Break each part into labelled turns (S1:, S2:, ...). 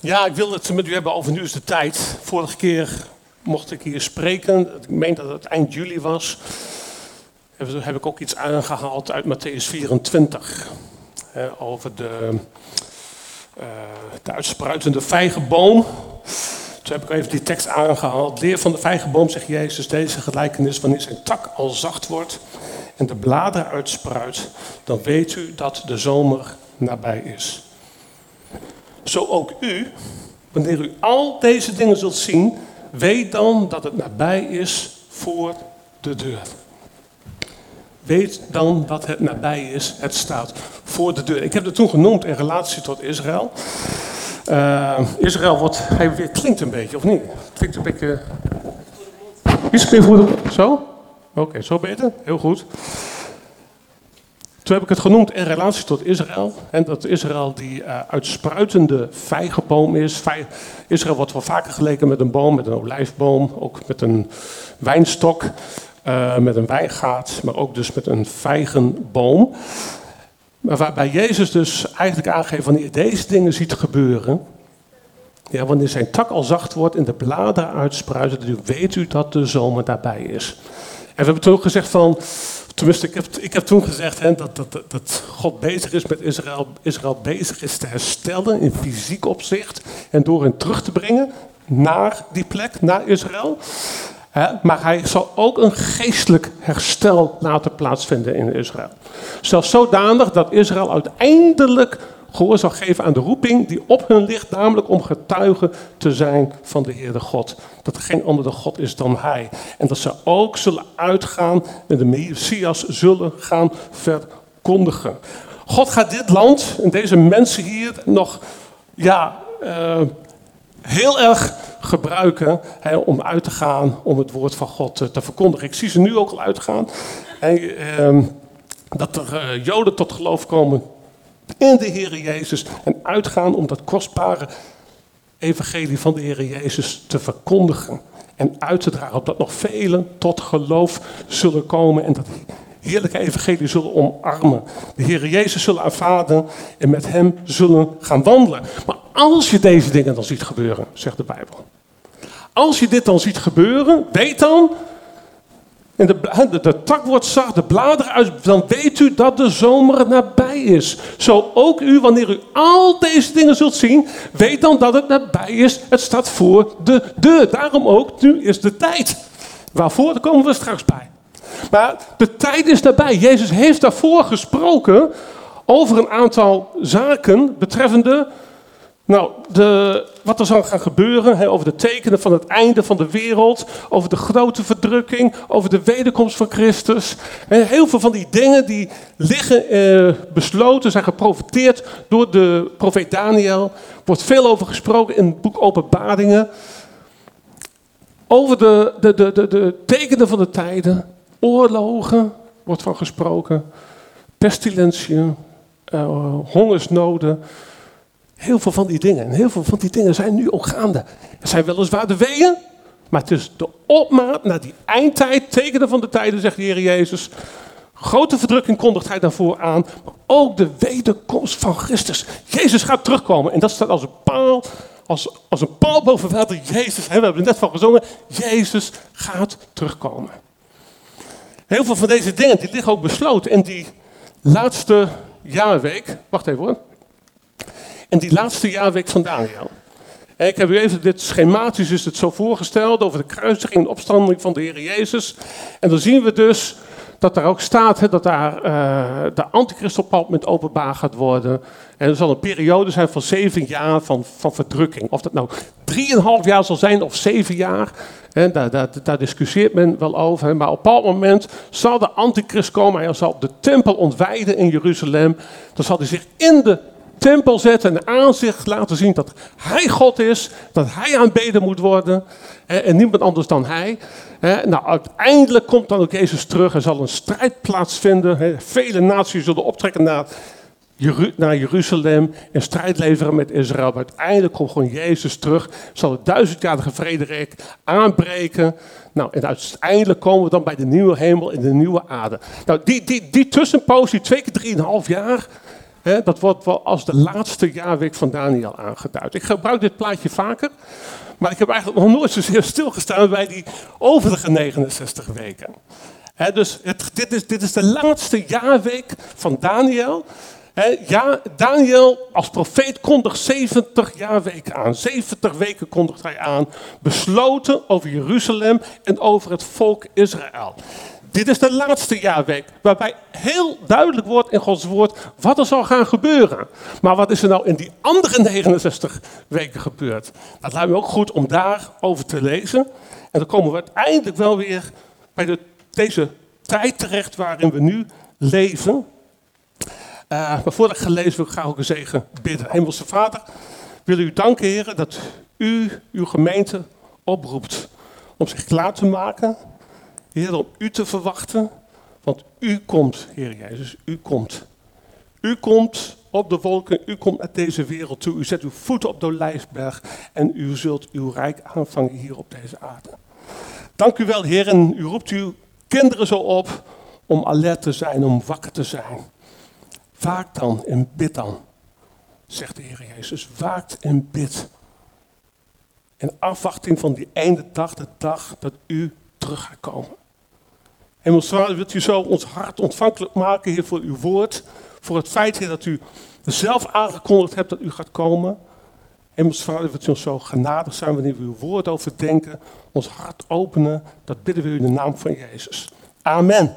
S1: Ja, ik wil het met u hebben over nu is de tijd. Vorige keer mocht ik hier spreken. Ik meen dat het eind juli was. Heb heb ik ook iets aangehaald uit Matthäus 24. over de, uh, de uitspruitende vijgenboom. Toen heb ik even die tekst aangehaald. Leer van de vijgenboom, zegt Jezus, deze gelijkenis. Wanneer zijn tak al zacht wordt en de bladeren uitspruit, dan weet u dat de zomer nabij is. Zo ook u, wanneer u al deze dingen zult zien, weet dan dat het nabij is voor de deur. Weet dan dat het nabij is, het staat voor de deur. Ik heb het toen genoemd in relatie tot Israël. Uh, Israël wordt, hij weer klinkt een beetje, of niet? Klinkt een beetje... Is het voor de... Zo? Oké, zo beter? Heel goed. Toen heb ik het genoemd in relatie tot Israël. En dat Israël die uh, uitspruitende vijgenboom is. Israël wordt wel vaker geleken met een boom, met een olijfboom, ook met een wijnstok, uh, met een wijngaard, maar ook dus met een vijgenboom. Maar waarbij Jezus dus eigenlijk aangeeft, wanneer je deze dingen ziet gebeuren, ja, wanneer zijn tak al zacht wordt en de bladeren uitspruiten, dan weet u dat de zomer daarbij is. En we hebben toen ook gezegd van, tenminste ik heb, ik heb toen gezegd hè, dat, dat, dat God bezig is met Israël, Israël bezig is te herstellen in fysiek opzicht en door hen terug te brengen naar die plek, naar Israël. Maar hij zal ook een geestelijk herstel laten plaatsvinden in Israël. Zelfs zodanig dat Israël uiteindelijk gehoor zal geven aan de roeping die op hun ligt, namelijk om getuige te zijn van de Heere God. Dat er geen andere God is dan Hij. En dat ze ook zullen uitgaan en de Messias zullen gaan verkondigen. God gaat dit land en deze mensen hier nog ja, uh, heel erg gebruiken om uit te gaan, om het woord van God te, te verkondigen. Ik zie ze nu ook al uitgaan. En, uh, dat er uh, Joden tot geloof komen in de Heer Jezus en uitgaan om dat kostbare evangelie van de Heer Jezus te verkondigen en uit te dragen, opdat nog velen tot geloof zullen komen en dat heerlijke evangelie zullen omarmen. De Heer Jezus zullen aanvaarden en met hem zullen gaan wandelen. Maar als je deze dingen dan ziet gebeuren, zegt de Bijbel. Als je dit dan ziet gebeuren, weet dan en de, de, de, tak wordt zacht, de bladeren uit, dan weet u dat de zomer nabij is. Zo ook u, wanneer u al deze dingen zult zien, weet dan dat het nabij is. Het staat voor de deur. Daarom ook, nu is de tijd. Waarvoor, daar komen we straks bij. Maar de tijd is nabij. Jezus heeft daarvoor gesproken over een aantal zaken betreffende nou, de, wat er zal gaan gebeuren, over de tekenen van het einde van de wereld, over de grote verdrukking, over de wederkomst van Christus. heel veel van die dingen die liggen eh, besloten, zijn geprofiteerd door de profeet Daniel. Wordt veel over gesproken in het boek Openbaringen. Over de, de, de, de, tekenen van de tijden, oorlogen wordt van gesproken, pestilentiën, uh, hongersnoden. Heel veel van die dingen. En heel veel van die dingen zijn nu ook gaande. Er zijn weliswaar de weeën. Maar het is de opmaat naar die eindtijd, tekenen van de tijden, zegt de Heer Jezus. Grote verdrukking kondigt hij daarvoor aan. Maar ook de wederkomst van Christus. Jezus gaat terugkomen. En dat staat als een paal, als, als een paal boven water. Jezus, we hebben er net van gezongen. Jezus gaat terugkomen. Heel veel van deze dingen die liggen ook besloten. En die laatste jaarweek, wacht even hoor. En die laatste jaarweek van Daniel. Ik heb u even dit schematisch is het zo voorgesteld over de kruisiging en opstanding van de Heer Jezus. En dan zien we dus dat daar ook staat hè, dat daar uh, de antichrist op moment openbaar gaat worden. En er zal een periode zijn van zeven jaar van, van verdrukking. Of dat nou drieënhalf jaar zal zijn of zeven jaar, hè, daar, discussieert men wel over. Maar op een bepaald moment zal de antichrist komen. Hij zal de tempel ontwijden in Jeruzalem. Dan zal hij zich in de tempel zetten en aan zich laten zien dat hij God is, dat hij aanbeden moet worden en niemand anders dan hij. Nou, uiteindelijk komt dan ook Jezus terug en zal een strijd plaatsvinden. Vele naties zullen optrekken naar, naar Jeruzalem en strijd leveren met Israël. Maar uiteindelijk komt gewoon Jezus terug, zal het duizendjarige vrederijk aanbreken. Nou, en uiteindelijk komen we dan bij de nieuwe hemel en de nieuwe aarde. Nou, die, die, die tussenpoos, die twee keer drieënhalf jaar, dat wordt wel als de laatste jaarweek van Daniel aangeduid. Ik gebruik dit plaatje vaker, maar ik heb eigenlijk nog nooit zozeer stilgestaan bij die overige 69 weken. dus het, dit, is, dit is de laatste jaarweek van Daniel. ja, Daniel als profeet kondigt 70 jaarweken aan. 70 weken kondigt hij aan. Besloten over Jeruzalem en over het volk Israël. Dit is de laatste jaarweek, waarbij heel duidelijk wordt in Gods woord wat er zal gaan gebeuren. Maar wat is er nou in die andere 69 weken gebeurd? Dat lijkt me ook goed om daarover te lezen. En dan komen we uiteindelijk wel weer bij de, deze tijd terecht waarin we nu leven. Uh, maar voordat ik ga lezen wil ik graag ook een zegen bidden. Hemelse Vader, wil u danken, heren, dat u uw gemeente oproept om zich klaar te maken Heer, om u te verwachten, want u komt, Heer Jezus, u komt. U komt op de wolken, u komt naar deze wereld toe, u zet uw voeten op de Olijfberg en u zult uw rijk aanvangen hier op deze aarde. Dank u wel, Heer, en u roept uw kinderen zo op om alert te zijn, om wakker te zijn. Waak dan en bid dan, zegt de Heer Jezus. Waakt en bid. In afwachting van die ene dag, de dag dat u terug gaat komen. Hemels Vader, wilt u zo ons hart ontvankelijk maken, Heer, voor uw woord. Voor het feit, Heer, dat u zelf aangekondigd hebt dat u gaat komen. Hemels Vader, wilt u ons zo genadig zijn wanneer we uw woord overdenken. Ons hart openen. Dat bidden we u in de naam van Jezus. Amen.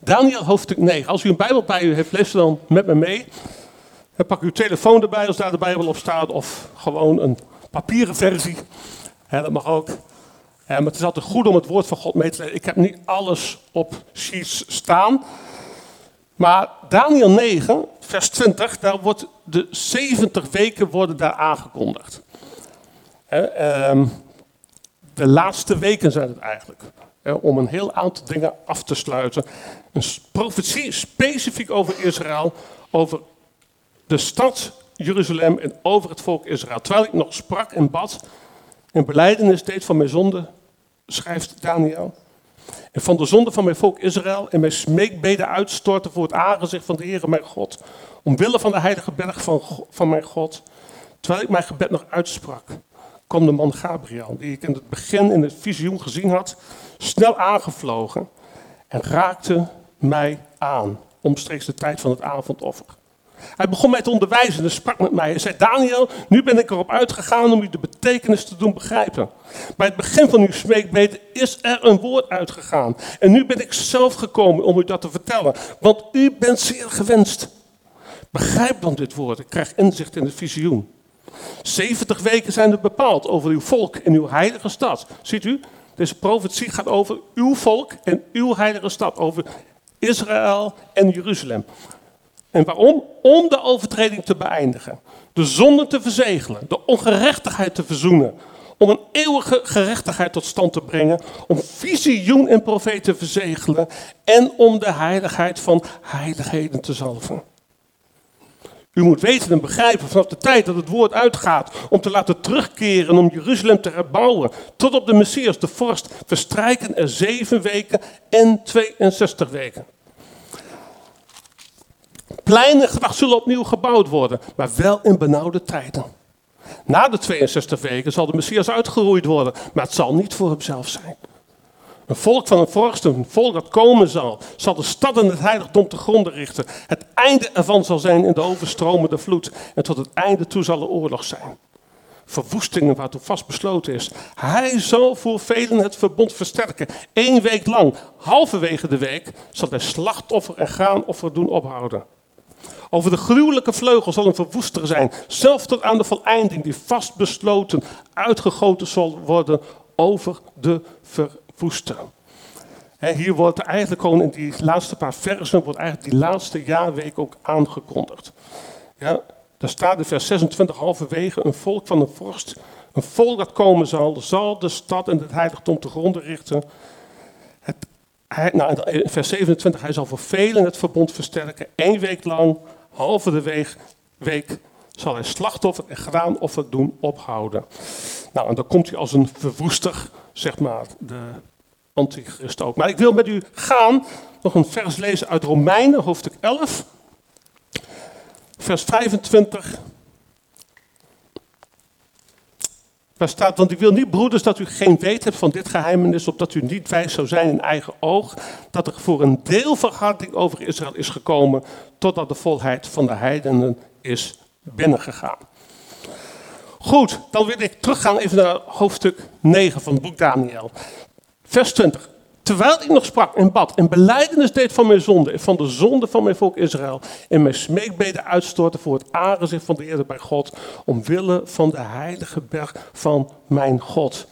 S1: Daniel hoofdstuk 9. Als u een Bijbel bij u heeft, lees dan met me mee. Dan pak uw telefoon erbij als daar de Bijbel op staat. Of gewoon een papieren versie. dat mag ook. Uh, maar het is altijd goed om het woord van God mee te lezen. Ik heb niet alles op sheets staan. Maar Daniel 9, vers 20, daar wordt de 70 weken worden daar aangekondigd. Uh, de laatste weken zijn het eigenlijk. om een heel aantal dingen af te sluiten. Een profetie specifiek over Israël, over de stad Jeruzalem en over het volk Israël. Terwijl ik nog sprak en bad, een beleidenis deed van mijn zonde, schrijft Daniel. En van de zonde van mijn volk Israël en mijn smeekbeden uitstorten voor het aangezicht van de Heere mijn God. Omwille van de heilige berg van, van mijn God. Terwijl ik mijn gebed nog uitsprak, kwam de man Gabriel, die ik in het begin in het visioen gezien had, snel aangevlogen en raakte mij aan, omstreeks de tijd van het avondoffer. Hij begon mij te onderwijzen en sprak met mij. Hij zei, Daniel, nu ben ik erop uitgegaan om u de betekenis te doen begrijpen. Bij het begin van uw smeekbeden is er een woord uitgegaan. En nu ben ik zelf gekomen om u dat te vertellen, want u bent zeer gewenst. Begrijp dan dit woord, ik krijg inzicht in het visioen. 70 weken zijn er bepaald over uw volk en uw heilige stad. Ziet u, deze profetie gaat over uw volk en uw heilige stad, over Israël en Jeruzalem. En waarom? Om de overtreding te beëindigen. De zonde te verzegelen. De ongerechtigheid te verzoenen. Om een eeuwige gerechtigheid tot stand te brengen. Om visioen en profeet te verzegelen. En om de heiligheid van heiligheden te zalven. U moet weten en begrijpen vanaf de tijd dat het woord uitgaat om te laten terugkeren, om Jeruzalem te herbouwen, tot op de Messias, de vorst, verstrijken er zeven weken en 62 weken. Pleinen zullen opnieuw gebouwd worden, maar wel in benauwde tijden. Na de 62 weken zal de Messias uitgeroeid worden, maar het zal niet voor hemzelf zijn. Een volk van een vorst, een volk dat komen zal, zal de stad en het heiligdom te gronden richten. Het einde ervan zal zijn in de overstromende vloed. En tot het einde toe zal er oorlog zijn. Verwoestingen waartoe vast besloten is. Hij zal voor velen het verbond versterken. Eén week lang, halverwege de week, zal hij slachtoffer en graanoffer doen ophouden. Over de gruwelijke vleugel zal een verwoester zijn, zelf tot aan de voleinding, die vastbesloten uitgegoten zal worden over de verwoester. hier wordt eigenlijk gewoon in die laatste paar versen, wordt eigenlijk die laatste jaarweek ook aangekondigd. Ja, daar staat in vers 26 halverwege, een volk van een vorst, een volk dat komen zal, zal de stad en het heiligdom te gronden richten. Het, hij, nou, in vers 27, hij zal voor velen het verbond versterken, één week lang halve de week, zal hij slachtoffer en graanoffer doen ophouden. Nou, en dan komt hij als een verwoester, zeg maar, de antichrist ook. Maar ik wil met u gaan nog een vers lezen uit Romeinen, hoofdstuk 11. vers 25. Daar staat, want ik wil niet, broeders, dat u geen weet hebt van dit geheimenis, opdat u niet wijs zou zijn in eigen oog, dat er voor een deel verharding over Israël is gekomen, totdat de volheid van de heidenen is binnengegaan. Goed, dan wil ik teruggaan even naar hoofdstuk 9 van het boek Daniel. Vers 20. Terwijl ik nog sprak en bad en beleidenis deed van mijn zonde en van de zonde van mijn volk Israël en mijn smeekbeden uitstortte voor het aangezicht van de Heer bij God, omwille van de heilige berg van mijn God.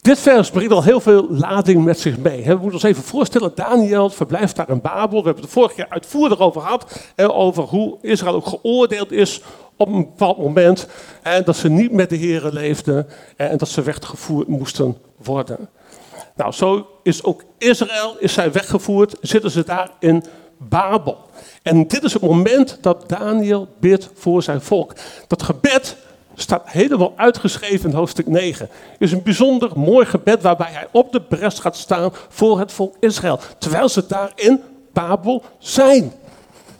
S1: Dit vers brengt al heel veel lading met zich mee. We moeten ons even voorstellen, Daniel verblijft daar in Babel. We hebben het vorige keer uitvoerig over gehad, over hoe Israël ook geoordeeld is op een bepaald moment. En dat ze niet met de Heer leefden en dat ze weggevoerd moesten worden. Nou, zo is ook Israël, is zij weggevoerd, zitten ze daar in Babel. En dit is het moment dat Daniel bidt voor zijn volk. Dat gebed staat helemaal uitgeschreven in hoofdstuk 9. Het is een bijzonder mooi gebed waarbij hij op de bres gaat staan voor het volk Israël. Terwijl ze daar in Babel zijn.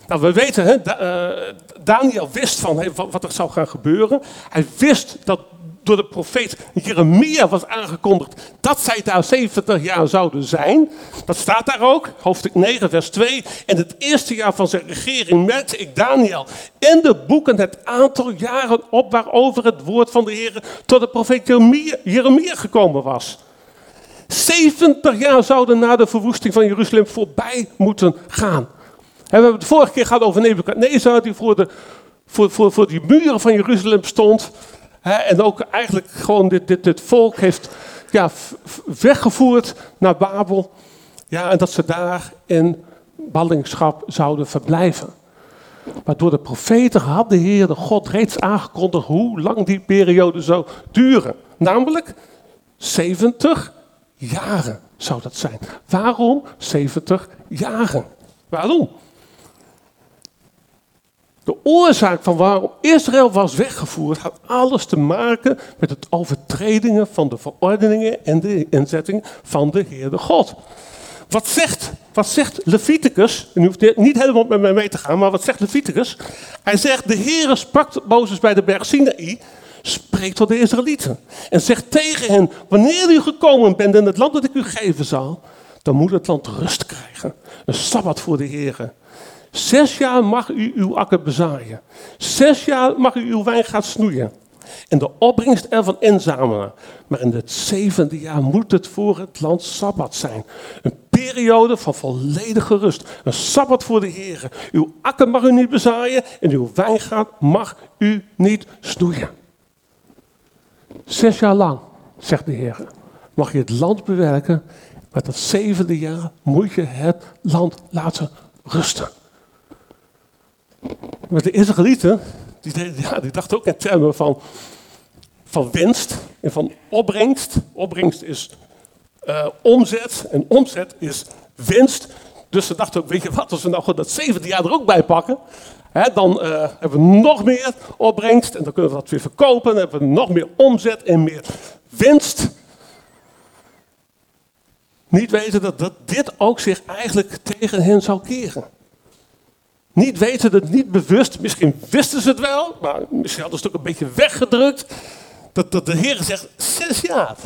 S1: Nou, we weten, hè, eh, Daniel wist van wat er zou gaan gebeuren. Hij wist dat door de profeet Jeremia was aangekondigd dat zij daar 70 jaar zouden zijn. Dat staat daar ook, hoofdstuk 9, vers 2. En het eerste jaar van zijn regering merkte ik Daniel in de boeken het aantal jaren op waarover het woord van de Heer tot de profeet Jeremia, gekomen was. 70 jaar zouden na de verwoesting van Jeruzalem voorbij moeten gaan. we hebben het vorige keer gehad over Nebuchadnezzar, die voor, de, voor, voor, voor die muren van Jeruzalem stond en ook eigenlijk gewoon dit, volk heeft ja, weggevoerd naar Babel. Ja, en dat ze daar in ballingschap zouden verblijven. Maar door de profeten had de Heer, de God, reeds aangekondigd hoe lang die periode zou duren. Namelijk 70 jaren zou dat zijn. Waarom 70 jaren? Waarom? De oorzaak van waarom Israël was weggevoerd had alles te maken met het overtredingen van de verordeningen en de inzetting van de Heerde God. Wat zegt, wat zegt Leviticus? En u hoeft niet helemaal met mij mee te gaan, maar wat zegt Leviticus? Hij zegt, de Heere sprak Mozes bij de berg Sinaï, spreek tot de Israëlieten. En zegt tegen hen, wanneer u gekomen bent in het land dat ik u geven zal, dan moet het land rust krijgen. Een sabbat voor de Heere. Zes jaar mag u uw akker bezaaien. Zes jaar mag u uw wijngaard snoeien. En de opbrengst ervan inzamelen. Maar in het zevende jaar moet het voor het land Sabbat zijn. Een periode van volledige rust. Een Sabbat voor de Heer. Uw akker mag u niet bezaaien en uw wijngaard mag u niet snoeien. Zes jaar lang, zegt de Heer, mag je het land bewerken. Maar dat zevende jaar moet je het land laten rusten. Maar de Israëlieten, die, ja, die dachten ook in termen van, van winst en van opbrengst. Opbrengst is uh, omzet en omzet is winst. Dus ze dachten ook, weet je wat, als we nou dat zevende jaar er ook bij pakken, hè, dan uh, hebben we nog meer opbrengst en dan kunnen we dat weer verkopen. Dan hebben we nog meer omzet en meer winst. Niet weten dat, dat dit ook zich eigenlijk tegen hen zou keren. Niet weten het, niet bewust. Misschien wisten ze het wel, maar misschien hadden ze het ook een beetje weggedrukt. Dat, dat de Heer zegt, zes jaar.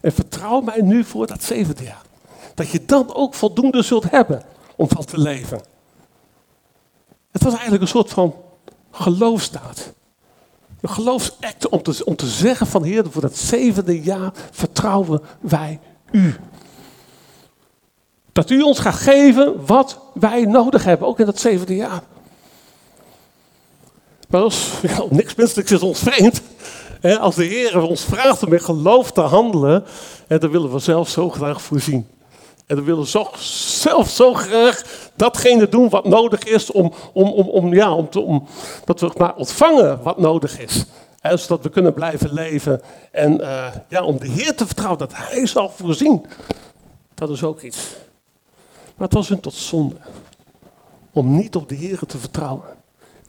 S1: En vertrouw mij nu voor dat zevende jaar. Dat je dan ook voldoende zult hebben om van te leven. Het was eigenlijk een soort van geloofstaat. Een geloofsact om te, om te zeggen van Heer, voor dat zevende jaar vertrouwen wij u. Dat u ons gaat geven wat wij nodig hebben, ook in dat zevende jaar. Maar als, niks menselijks is ons vreemd. als de Heer ons vraagt om met geloof te handelen, dan willen we zelf zo graag voorzien. En dan willen we zo, zelf zo graag datgene doen wat nodig is om, om, om, om, ja, om, te, om dat we maar ontvangen wat nodig is. zodat we kunnen blijven leven. En uh, ja, om de Heer te vertrouwen dat Hij zal voorzien. Dat is ook iets. Maar het was hun tot zonde om niet op de Heer te vertrouwen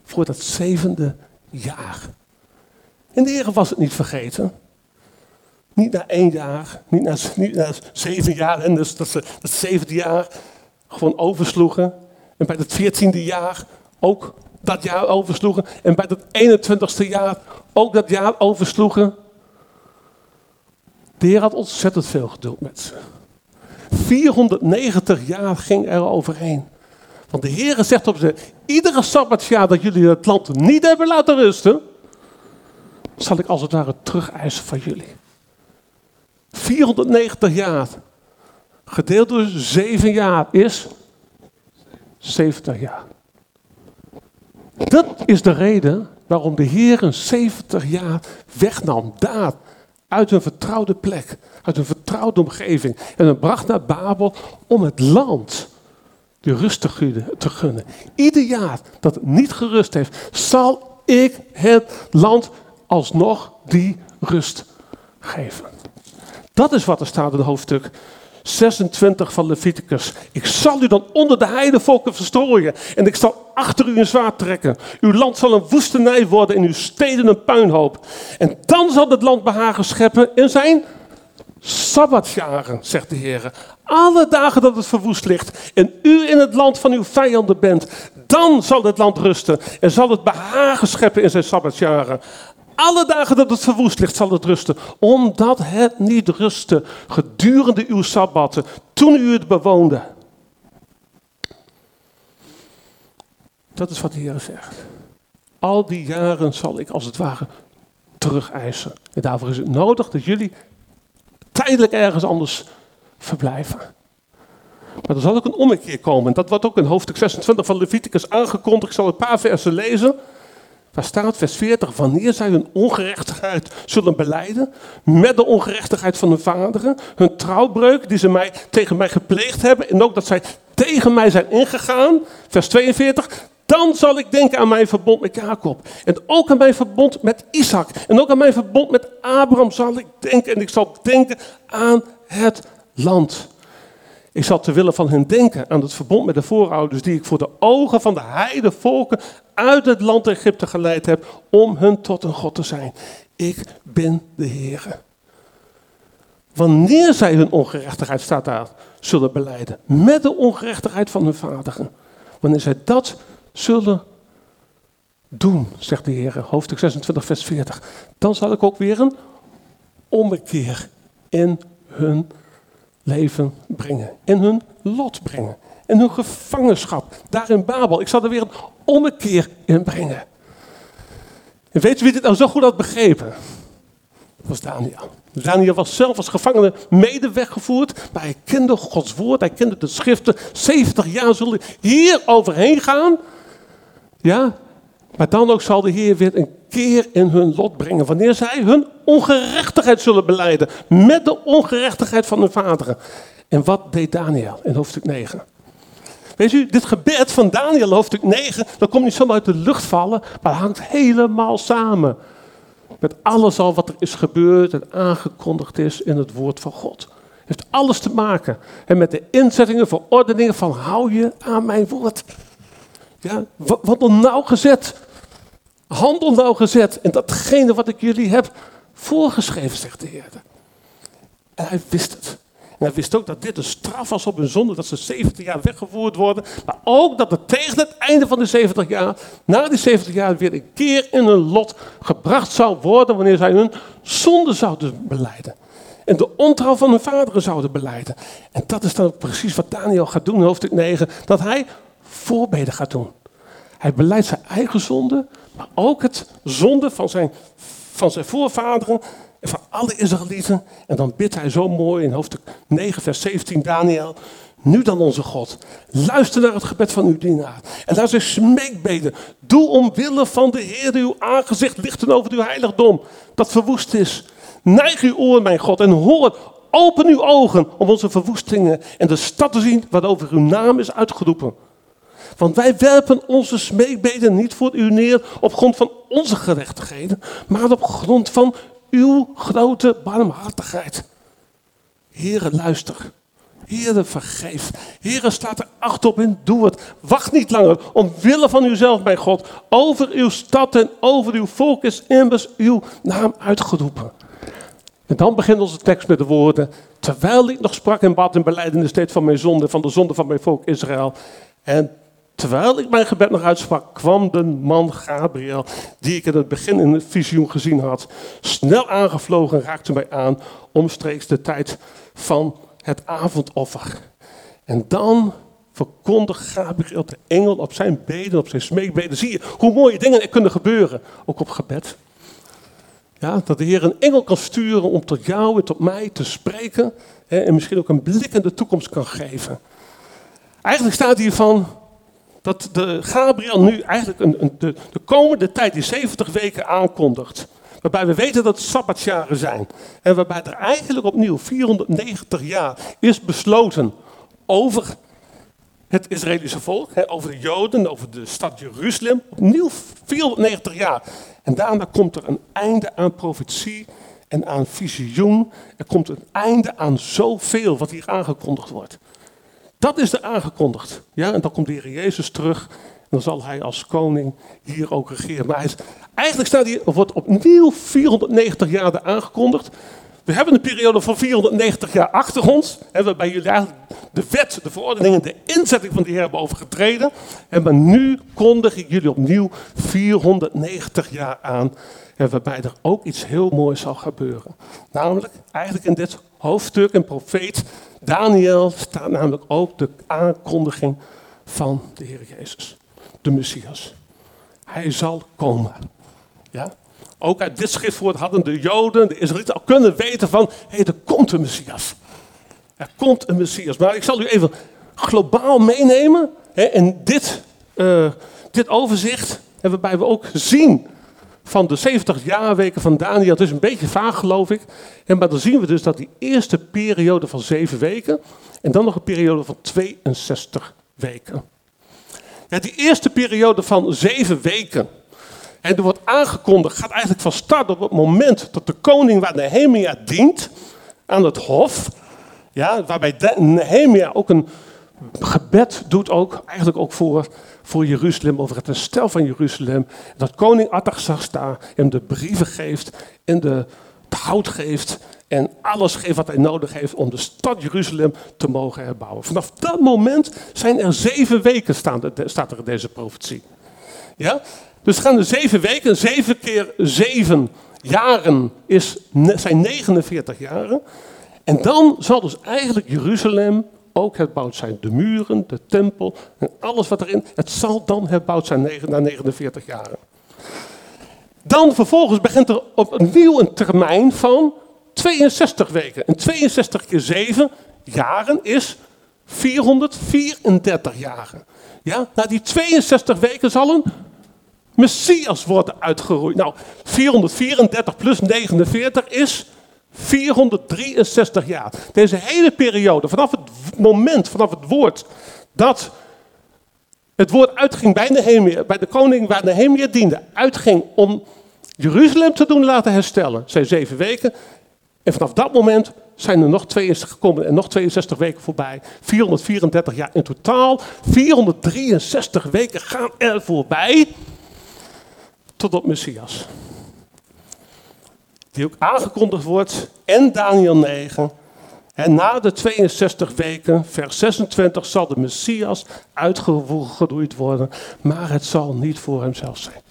S1: voor dat zevende jaar. En de Heer was het niet vergeten. Niet na één jaar, niet na, zeven jaar en dus dat ze dat zevende jaar gewoon oversloegen. En bij het veertiende jaar ook dat jaar oversloegen. En bij het 21ste jaar ook dat jaar oversloegen. De Heer had ontzettend veel geduld met ze. 490 jaar ging er overheen. Want de Heer zegt op ze, iedere sabbatsjaar dat jullie het land niet hebben laten rusten, zal ik als het ware terugeisen van jullie. 490 jaar, gedeeld door 7 jaar, is 70 jaar. Dat is de reden waarom de Heer een 70 jaar wegnam daar uit een vertrouwde plek, uit een vertrouwde omgeving en hem bracht naar Babel om het land de rust te gunnen. Ieder jaar dat het niet gerust heeft, zal ik het land alsnog die rust geven. Dat is wat er staat in hoofdstuk 26 van Leviticus. Ik zal u dan onder de heidevolken verstrooien en ik zal achter u een zwaard trekken. Uw land zal een woestenij worden en uw steden een puinhoop. En dan zal het land behagen scheppen in zijn sabbatsjaren, zegt de Heer. Alle dagen dat het verwoest ligt en u in het land van uw vijanden bent, dan zal het land rusten en zal het behagen scheppen in zijn sabbatsjaren. Alle dagen dat het verwoest ligt, zal het rusten. Omdat het niet rustte gedurende uw sabbatten, toen u het bewoonde. Dat is wat de Heer zegt. Al die jaren zal ik als het ware terugeisen. En daarvoor is het nodig dat jullie tijdelijk ergens anders verblijven. Maar er zal ook een ommekeer komen. Dat wordt ook in hoofdstuk 26 van Leviticus aangekondigd. Ik zal een paar versen lezen. Daar staat vers 40, wanneer zij hun ongerechtigheid zullen beleiden, met de ongerechtigheid van hun vaderen, hun trouwbreuk die ze mij, tegen mij gepleegd hebben, en ook dat zij tegen mij zijn ingegaan, vers 42, dan zal ik denken aan mijn verbond met Jacob. En ook aan mijn verbond met Isaac. En ook aan mijn verbond met Abraham zal ik denken. En ik zal denken aan het land. Ik zal te willen van hen denken aan het verbond met de voorouders die ik voor de ogen van de heidevolken uit het land Egypte geleid heb om hun tot een God te zijn. Ik ben de Heer. Wanneer zij hun ongerechtigheid, staat daar, zullen beleiden, met de ongerechtigheid van hun vaderen. Wanneer zij dat zullen doen, zegt de Heer, hoofdstuk 26, vers 40, dan zal ik ook weer een ommekeer in hun leven brengen, in hun lot brengen, in hun gevangenschap, daar in Babel. Ik zal er weer een ommekeer in brengen. En weet je wie dit nou zo goed had begrepen? Dat was Daniel. Daniel was zelf als gevangene mede weggevoerd, maar hij kende Gods woord, hij kende de schriften. 70 jaar zullen hier overheen gaan. Ja, maar dan ook zal de Heer weer een keer in hun lot brengen. Wanneer zij hun ongerechtigheid zullen beleiden. Met de ongerechtigheid van hun vaderen. En wat deed Daniel in hoofdstuk 9? Weet u, dit gebed van Daniel, hoofdstuk 9, dat komt niet zomaar uit de lucht vallen, maar hangt helemaal samen. Met alles al wat er is gebeurd en aangekondigd is in het woord van God. Het heeft alles te maken en met de inzettingen, verordeningen van hou je aan mijn woord. Ja, wandel nauwgezet. Handel nauwgezet. En datgene wat ik jullie heb voorgeschreven, zegt de Heer. En hij wist het. Hij wist ook dat dit een straf was op hun zonde, dat ze 70 jaar weggevoerd worden. Maar ook dat het tegen het einde van de 70 jaar, na die 70 jaar, weer een keer in hun lot gebracht zou worden wanneer zij hun zonde zouden beleiden. En de ontrouw van hun vaderen zouden beleiden. En dat is dan ook precies wat Daniel gaat doen hoofdstuk 9. Dat hij voorbeden gaat doen. Hij beleidt zijn eigen zonde, maar ook het zonde van zijn, van zijn voorvaderen en van alle Israëlieten. En dan bidt hij zo mooi in hoofdstuk 9, vers 17, Daniel. Nu dan onze God, luister naar het gebed van uw dienaar. En laat zijn smeekbeden. Doe omwille van de Heer uw aangezicht lichten over uw heiligdom, dat verwoest is. Neig uw oor, mijn God, en hoor, open uw ogen om onze verwoestingen en de stad te zien waarover uw naam is uitgeroepen. Want wij werpen onze smeekbeden niet voor u neer op grond van onze gerechtigheden, maar op grond van uw grote barmhartigheid. Heren, luister. Heren, vergeef. Heren, staat er acht op en doe het. Wacht niet langer. Omwille van uzelf, mijn God. Over uw stad en over uw volk is immers uw naam uitgeroepen. En dan begint onze tekst met de woorden. Terwijl ik nog sprak en bad in beleidenis steeds van mijn zonde, van de zonde van mijn volk Israël. En Terwijl ik mijn gebed nog uitsprak, kwam de man Gabriel, die ik in het begin in het visioen gezien had, snel aangevlogen en raakte mij aan, omstreeks de tijd van het avondoffer. En dan verkondigt Gabriel de engel op zijn beden, op zijn smeekbeden. Zie je hoe mooie dingen er kunnen gebeuren, ook op gebed. Ja, dat de Heer een engel kan sturen om tot jou en tot mij te spreken. Hè, en misschien ook een blik in de toekomst kan geven. Eigenlijk staat hier van dat de Gabriel nu eigenlijk een, een, de, de komende tijd, die 70 weken aankondigt. Waarbij we weten dat het sabbatsjaren zijn. En waarbij er eigenlijk opnieuw 490 jaar is besloten over het Israëlische volk, over de Joden, over de stad Jeruzalem. Opnieuw 490 jaar. En daarna komt er een einde aan profetie en aan visioen. Er komt een einde aan zoveel wat hier aangekondigd wordt. Dat is er aangekondigd. Ja, en dan komt de Heer Jezus terug. En dan zal hij als koning hier ook regeren. Maar hij is, eigenlijk staat hier, wordt opnieuw 490 jaar aangekondigd. We hebben een periode van 490 jaar achter ons. Hè, waarbij jullie de wet, de verordeningen, de inzetting van de Heer hebben overgetreden. En maar nu kondig ik jullie opnieuw 490 jaar aan. En waarbij er ook iets heel moois zal gebeuren. Namelijk, eigenlijk in dit hoofdstuk, een profeet Daniel staat namelijk ook de aankondiging van de Heer Jezus, de Messias. Hij zal komen. Ja? Ook uit dit schriftwoord hadden de Joden, de Israëlieten al kunnen weten van, hé, hey, er komt een Messias. Er komt een Messias. Maar ik zal u even globaal meenemen hè, in dit, uh, dit overzicht, waarbij we ook zien van de 70 jaarweken van Daniel. Het is een beetje vaag, geloof ik. En maar dan zien we dus dat die eerste periode van zeven weken en dan nog een periode van 62 weken. Ja, die eerste periode van zeven weken, en er wordt aangekondigd, gaat eigenlijk van start op het moment dat de koning waar Nehemia dient, aan het hof, ja, waarbij Nehemia ook een gebed doet, ook, eigenlijk ook voor voor Jeruzalem, over het herstel van Jeruzalem. Dat koning Artaxerxes hem de brieven geeft en de, hout geeft en alles geeft wat hij nodig heeft om de stad Jeruzalem te mogen herbouwen. Vanaf dat moment zijn er zeven weken, staat er in deze profetie. Ja? Dus gaan de zeven weken, zeven keer zeven jaren is, zijn 49 jaren. En dan zal dus eigenlijk Jeruzalem ook herbouwd zijn. De muren, de tempel en alles wat erin. Het zal dan herbouwd zijn na 49 jaren. Dan vervolgens begint er opnieuw een termijn van 62 weken. En 62 keer 7 jaren is 434 jaren. Ja, na die 62 weken zal een Messias worden uitgeroeid. Nou, 434 plus 49 is 463 jaar. Deze hele periode, vanaf het moment, vanaf het woord dat het woord uitging bij Nehemia, bij de koning waar Nehemia diende, uitging om Jeruzalem te doen laten herstellen, zijn zeven weken. En vanaf dat moment zijn er nog 62 gekomen en nog 62 weken voorbij. 434 jaar in totaal. 463 weken gaan er voorbij tot op Messias die ook aangekondigd wordt in Daniel 9. En na de 62 weken, vers 26, zal de Messias uitgeroeid worden, maar het zal niet voor hemzelf zijn.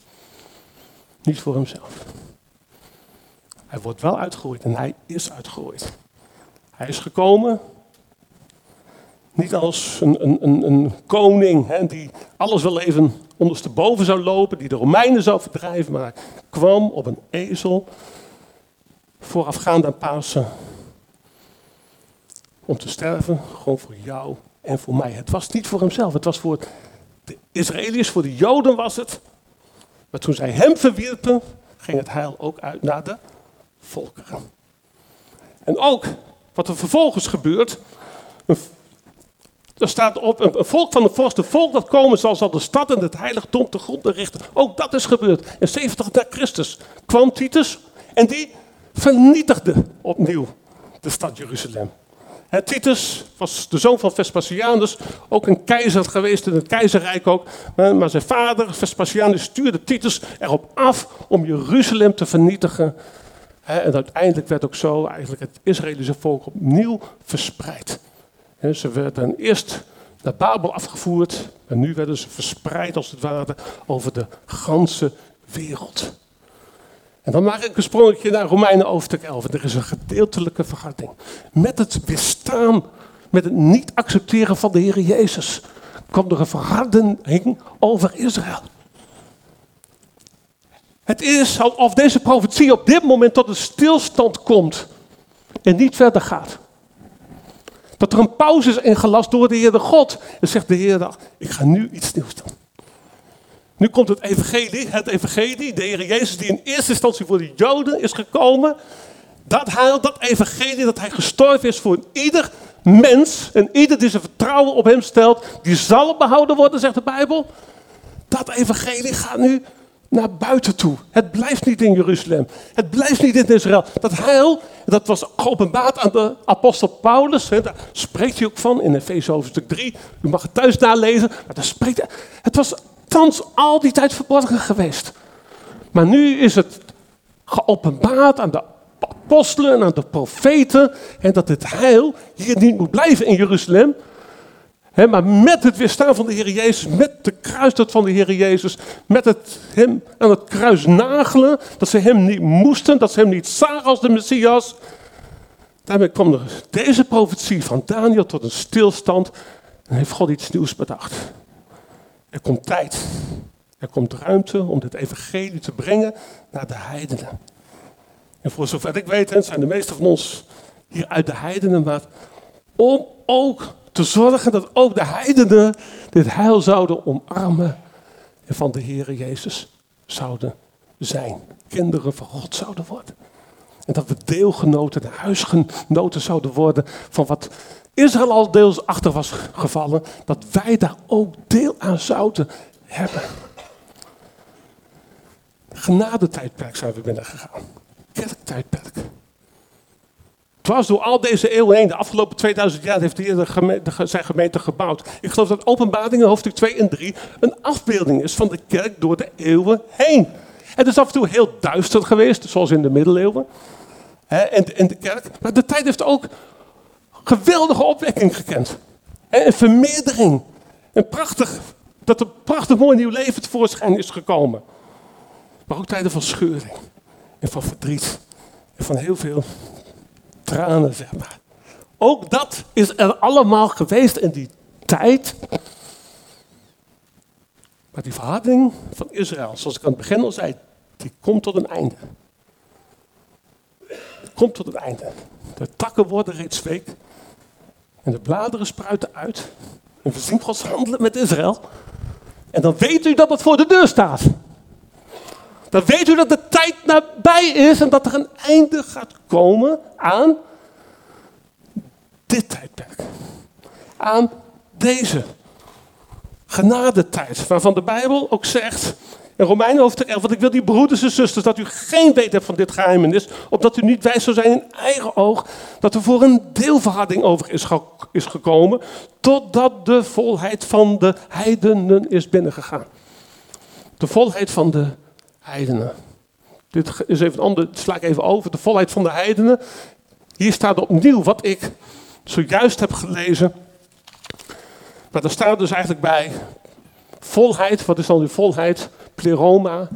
S1: Niet voor hemzelf. Hij wordt wel uitgeroeid en hij is uitgeroeid. Hij is gekomen niet als een, een, een, koning hè, die alles wel even ondersteboven zou lopen, die de Romeinen zou verdrijven, maar hij kwam op een ezel voorafgaand aan Pasen. Om te sterven, gewoon voor jou en voor mij. Het was niet voor hemzelf, het was voor de Israëliërs, voor de Joden was het. Maar toen zij hem verwierpen, ging het heil ook uit naar de volkeren. En ook wat er vervolgens gebeurt. Er staat op, een volk van de vorst, volk dat komen zal, zal de stad en het heiligdom te grond richten. Ook dat is gebeurd. In 70 na Christus kwam Titus en die vernietigde opnieuw de stad Jeruzalem. Titus was de zoon van Vespasianus, ook een keizer geweest in het keizerrijk ook. Maar zijn vader, Vespasianus, stuurde Titus erop af om Jeruzalem te vernietigen. En uiteindelijk werd ook zo eigenlijk het Israëlische volk opnieuw verspreid. Ze werden eerst naar Babel afgevoerd. En nu werden ze verspreid als het ware over de ganse wereld. En dan maak ik een sprongetje naar Romeinen hoofdstuk 11. Er is een gedeeltelijke verharding. Met het weerstaan, met het niet accepteren van de Heer Jezus, kwam er een verharding over Israël. Het is alsof deze profetie op dit moment tot een stilstand komt en niet verder gaat. Dat er een pauze is ingelast door de Heer de God. En zegt de Heer, ik ga nu iets nieuws doen. Nu komt het evangelie, het evangelie, de Heer Jezus die in eerste instantie voor de Joden is gekomen. Dat heil, dat evangelie, dat hij gestorven is voor ieder mens. En ieder die zijn vertrouwen op hem stelt, die zal behouden worden, zegt de Bijbel. Dat evangelie gaat nu naar buiten toe. Het blijft niet in Jeruzalem. Het blijft niet in Israël. Dat heil, dat was geopenbaard aan de apostel Paulus. Hè, daar spreekt hij ook van in Efeze hoofdstuk 3. U mag het thuis nalezen. Maar daar spreekt hij. Het was thans al die tijd verborgen geweest. Maar nu is het geopenbaard aan de apostelen en aan de profeten. En dat het heil hier niet moet blijven in Jeruzalem maar met het weerstaan van de Heer Jezus, met de kruisdood van de Heer Jezus, met het hem aan het kruis nagelen, dat ze hem niet moesten, dat ze hem niet zagen als de Messias. Daarmee kwam deze profetie van Daniel tot een stilstand en heeft God iets nieuws bedacht. Er komt tijd, er komt ruimte om dit evangelie te brengen naar de heidenen. En voor zover ik weet, zijn de meesten van ons hier uit de heidenen, maar om ook te zorgen dat ook de heidenen dit heil zouden omarmen en van de Heere Jezus zouden zijn. Kinderen van God zouden worden. En dat we deelgenoten en huisgenoten zouden worden van wat Israël al deels achter was gevallen, dat wij daar ook deel aan zouden hebben. Genadetijdperk zijn we binnengegaan. Kerktijdperk was door al deze eeuwen heen, de afgelopen 2000 jaar, heeft de gemeente, zijn gemeente gebouwd. Ik geloof dat openbaringen hoofdstuk 2 en 3 een afbeelding is van de kerk door de eeuwen heen. Het is af en toe heel duister geweest, zoals in de middeleeuwen. en, en de kerk. Maar de tijd heeft ook geweldige opwekking gekend. En een vermeerdering. Een prachtig, dat een prachtig mooi nieuw leven tevoorschijn is gekomen. Maar ook tijden van scheuring. En van verdriet. En van heel veel tranen, zeg maar. Ook dat is er allemaal geweest in die tijd. Maar die verharding van Israël, zoals ik aan het begin al zei, die komt tot een einde. Die komt tot een einde. De takken worden reeds week. En de bladeren spruiten uit. En we zien Gods handelen met Israël. En dan weet u dat het voor de deur staat. Dan weet u dat de tijd nabij is en dat er een einde gaat komen aan dit tijdperk. Aan deze genadetijd, waarvan de Bijbel ook zegt in Romeinen hoofdstuk 11, want ik wil die broeders en zusters dat u geen weet hebt van dit geheimenis, opdat u niet wijs zou zijn in eigen oog, dat er voor een deelverharding over is, is gekomen, totdat de volheid van de heidenen is binnengegaan. De volheid van de heidenen. Dit is even een ander, sla ik even over. De volheid van de heidenen. Hier staat opnieuw wat ik zojuist heb gelezen. Maar er staat dus eigenlijk bij volheid. Wat is dan die volheid? Pleroma.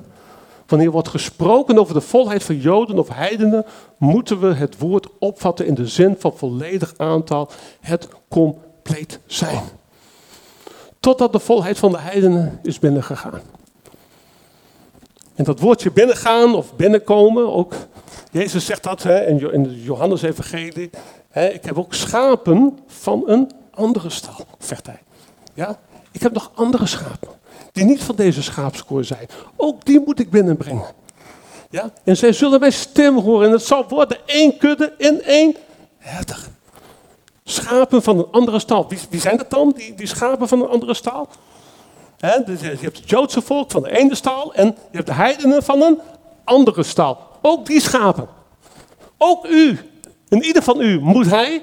S1: Wanneer wordt gesproken over de volheid van Joden of heidenen, moeten we het woord opvatten in de zin van volledig aantal, het compleet zijn. Totdat de volheid van de heidenen is binnengegaan. En dat woordje binnengaan of binnenkomen, ook Jezus zegt dat hè, in de Johannes-evangelie. Ik heb ook schapen van een andere stal, zegt hij. Ja? Ik heb nog andere schapen, die niet van deze schaapskoor zijn. Ook die moet ik binnenbrengen. Ja? En zij zullen mijn stem horen en het zal worden één kudde in één herder. Schapen van een andere stal. Wie, wie zijn dat dan, die, die schapen van een andere stal? Dus je hebt het Joodse volk van de ene stal en je hebt de heidenen van een andere stal. Ook die schapen. Ook u. En ieder van u moet hij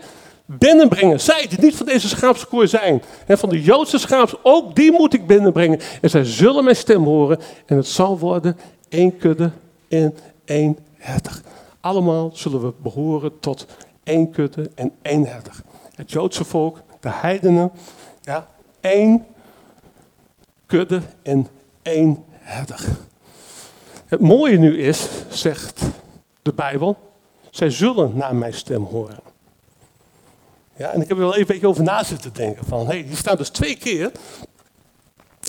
S1: binnenbrengen. Zij die niet van deze schaapskoor zijn. En van de Joodse schaaps, ook die moet ik binnenbrengen. En zij zullen mijn stem horen. En het zal worden één kudde in één herder. Allemaal zullen we behoren tot één kudde en één herder. Het Joodse volk, de heidenen Ja? Eén kudde en één herder. Het mooie nu is, zegt de Bijbel, zij zullen naar mijn stem horen. Ja, en ik heb er wel even een beetje over na zitten denken. Van, hey, hier staat dus twee keer.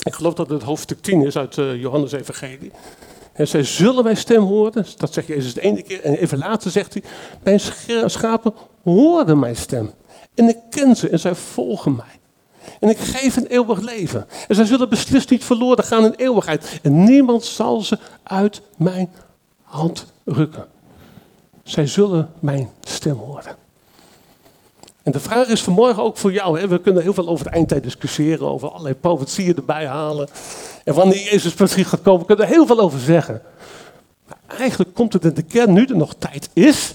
S1: Ik geloof dat het hoofdstuk 10 is uit uh, Johannes Evangelie. En zij zullen mijn stem horen. Dat zegt Jezus de ene keer. En even later zegt hij: Mijn schapen horen mijn stem. En ik ken ze en zij volgen mij. En ik geef een eeuwig leven. En zij zullen beslist niet verloren gaan in eeuwigheid. En niemand zal ze uit mijn hand rukken. Zij zullen mijn stem horen. En de vraag is vanmorgen ook voor jou. Hè? We kunnen heel veel over de eindtijd discussiëren, over allerlei profetieën erbij halen. En wanneer Jezus misschien gaat komen, kunnen er heel veel over zeggen. Maar eigenlijk komt het in de kern, nu er nog tijd is,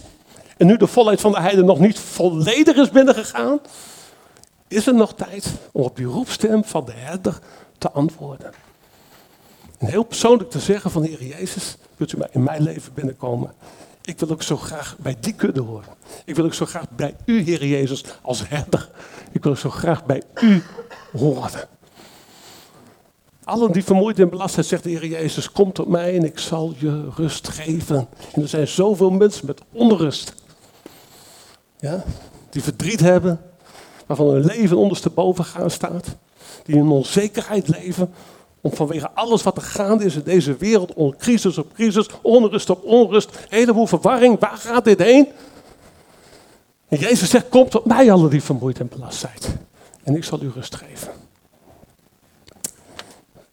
S1: en nu de volheid van de heide nog niet volledig is binnengegaan, is er nog tijd om op die roepstem van de herder te antwoorden. En heel persoonlijk te zeggen van Heer Jezus, wilt u in mijn leven binnenkomen? Ik wil ook zo graag bij die kudde horen. Ik wil ook zo graag bij u, Heer Jezus, als herder. Ik wil ook zo graag bij u horen. Allen die vermoeid en belast zijn, zegt de Heer Jezus, kom tot mij en ik zal je rust geven. En er zijn zoveel mensen met onrust. Ja, die verdriet hebben, waarvan hun leven ondersteboven gaan staat. Die in onzekerheid leven, om vanwege alles wat er gaande is in deze wereld, crisis op crisis, onrust op onrust, heleboel verwarring, waar gaat dit heen? En Jezus zegt, kom tot mij allen die vermoeid en belast zijn. En ik zal u rust geven.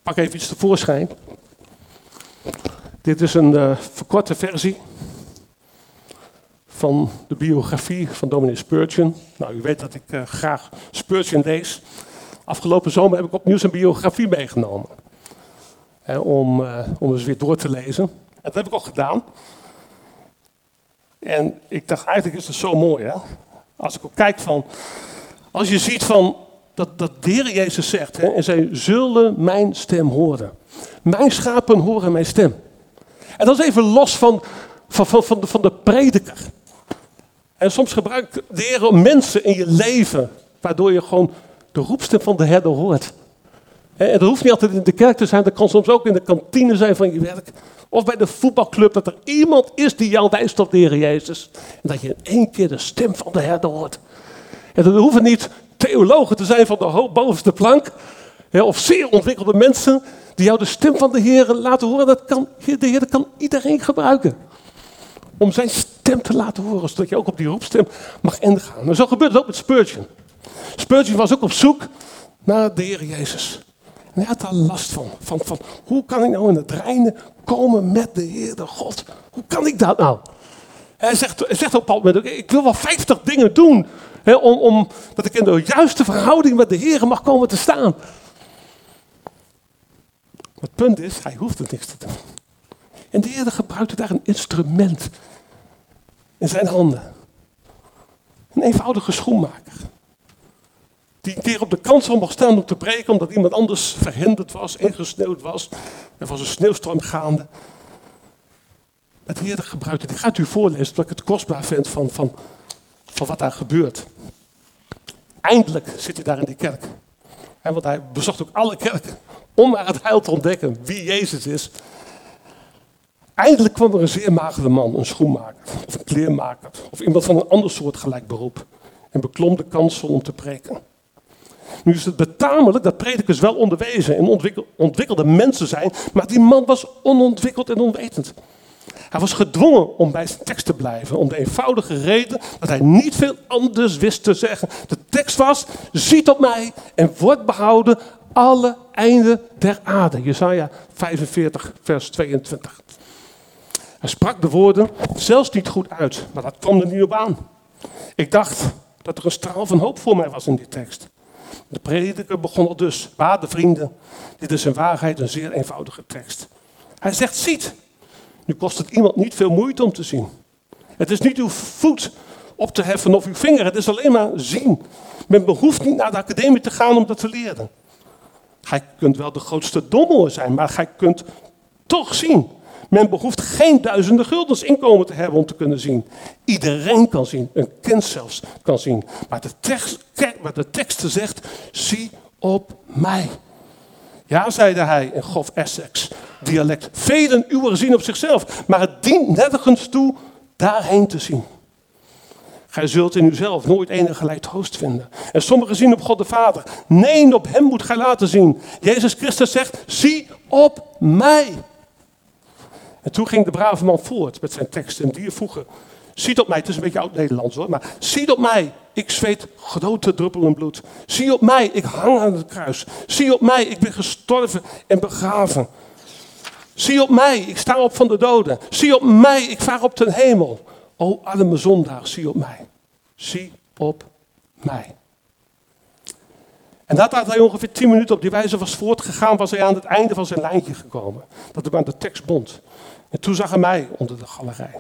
S1: Pak even iets tevoorschijn. Dit is een uh, verkorte versie van de biografie van dominee Spurgeon. Nou, u weet dat ik uh, graag Spurgeon lees. Afgelopen zomer heb ik opnieuw zijn biografie meegenomen. Om, uh, om eens weer door te lezen. En dat heb ik ook gedaan. En ik dacht, eigenlijk is het zo mooi, hè? Als ik ook kijk van, als je ziet van, dat, dat de Jezus zegt, hè, en zij zullen mijn stem horen. Mijn schapen horen mijn stem. En dat is even los van, van, van, van, de, van de prediker. En soms gebruikt de Heer mensen in je leven, waardoor je gewoon de roepstem van de herder hoort. En dat hoeft niet altijd in de kerk te zijn, dat kan soms ook in de kantine zijn van je werk. Of bij de voetbalclub, dat er iemand is die jou wijst op de Heer Jezus. En dat je in één keer de stem van de herder hoort. En dat hoeven niet theologen te zijn van de bovenste plank. Of zeer ontwikkelde mensen die jou de stem van de Heer laten horen. Dat kan, de Heer kan iedereen gebruiken. Om zijn stem te laten horen, zodat je ook op die roepstem mag ingaan. En zo gebeurt het ook met Spurgeon. Spurgeon was ook op zoek naar de Heer Jezus. En hij had daar last van, van, van. Hoe kan ik nou in het reinen komen met de Heer de God? Hoe kan ik dat nou? Hij zegt, hij zegt op een moment, ik wil wel 50 dingen doen. Hè, om, om, dat ik in de juiste verhouding met de Heer mag komen te staan. Het punt is, hij hoeft het niks te doen. En de Heer gebruikte daar een instrument in zijn handen. Een eenvoudige schoenmaker. Die een keer op de kansel mocht staan om te preken, omdat iemand anders verhinderd was, ingesneeuwd was. Er was een sneeuwstorm gaande. Het Heer gebruikte, ik ga het u voorlezen, omdat ik het kostbaar vind van, van, van wat daar gebeurt. Eindelijk zit hij daar in die kerk. En want hij bezocht ook alle kerken om maar het heil te ontdekken wie Jezus is. Eindelijk kwam er een zeer magere man, een schoenmaker of een kleermaker of iemand van een ander soort gelijk beroep en beklom de kansel om te preken. Nu is het betamelijk dat predikers wel onderwezen en ontwikkelde mensen zijn, maar die man was onontwikkeld en onwetend. Hij was gedwongen om bij zijn tekst te blijven, om de eenvoudige reden dat hij niet veel anders wist te zeggen. De tekst was, ziet op mij en wordt behouden alle einden der aarde. Jesaja 45, vers 22. Hij sprak de woorden zelfs niet goed uit, maar dat kwam er niet op aan. Ik dacht dat er een straal van hoop voor mij was in die tekst. De prediker begon al dus, waarde vrienden, dit is in waarheid een zeer eenvoudige tekst. Hij zegt, ziet, nu kost het iemand niet veel moeite om te zien. Het is niet uw voet op te heffen of uw vinger, het is alleen maar zien. Men behoeft niet naar de academie te gaan om dat te leren. Gij kunt wel de grootste dommel zijn, maar gij kunt toch zien. Men behoeft geen duizenden guldens inkomen te hebben om te kunnen zien. Iedereen kan zien, een kind zelfs kan zien. Maar de tekst, de tekst zegt, zie op mij. Ja, zeide hij in Gof Essex dialect. Velen uwer zien op zichzelf, maar het dient nergens toe daarheen te zien. Gij zult in uzelf nooit enige troost vinden. En sommigen zien op God de Vader. Nee, op hem moet gij laten zien. Jezus Christus zegt, zie op mij. En toen ging de brave man voort met zijn tekst en die voegen. Zie op mij, het is een beetje oud-Nederlands hoor, maar zie op mij, ik zweet grote druppelen bloed. Zie op mij, ik hang aan het kruis. Zie op mij, ik ben gestorven en begraven. Zie op mij, ik sta op van de doden. Zie op mij, ik vaar op ten hemel. O arme zondaar, zie op mij. Zie op mij. En nadat hij ongeveer tien minuten op die wijze was voortgegaan, was hij aan het einde van zijn lijntje gekomen. Dat hij aan de tekst bond. En toen zag hij mij onder de galerij.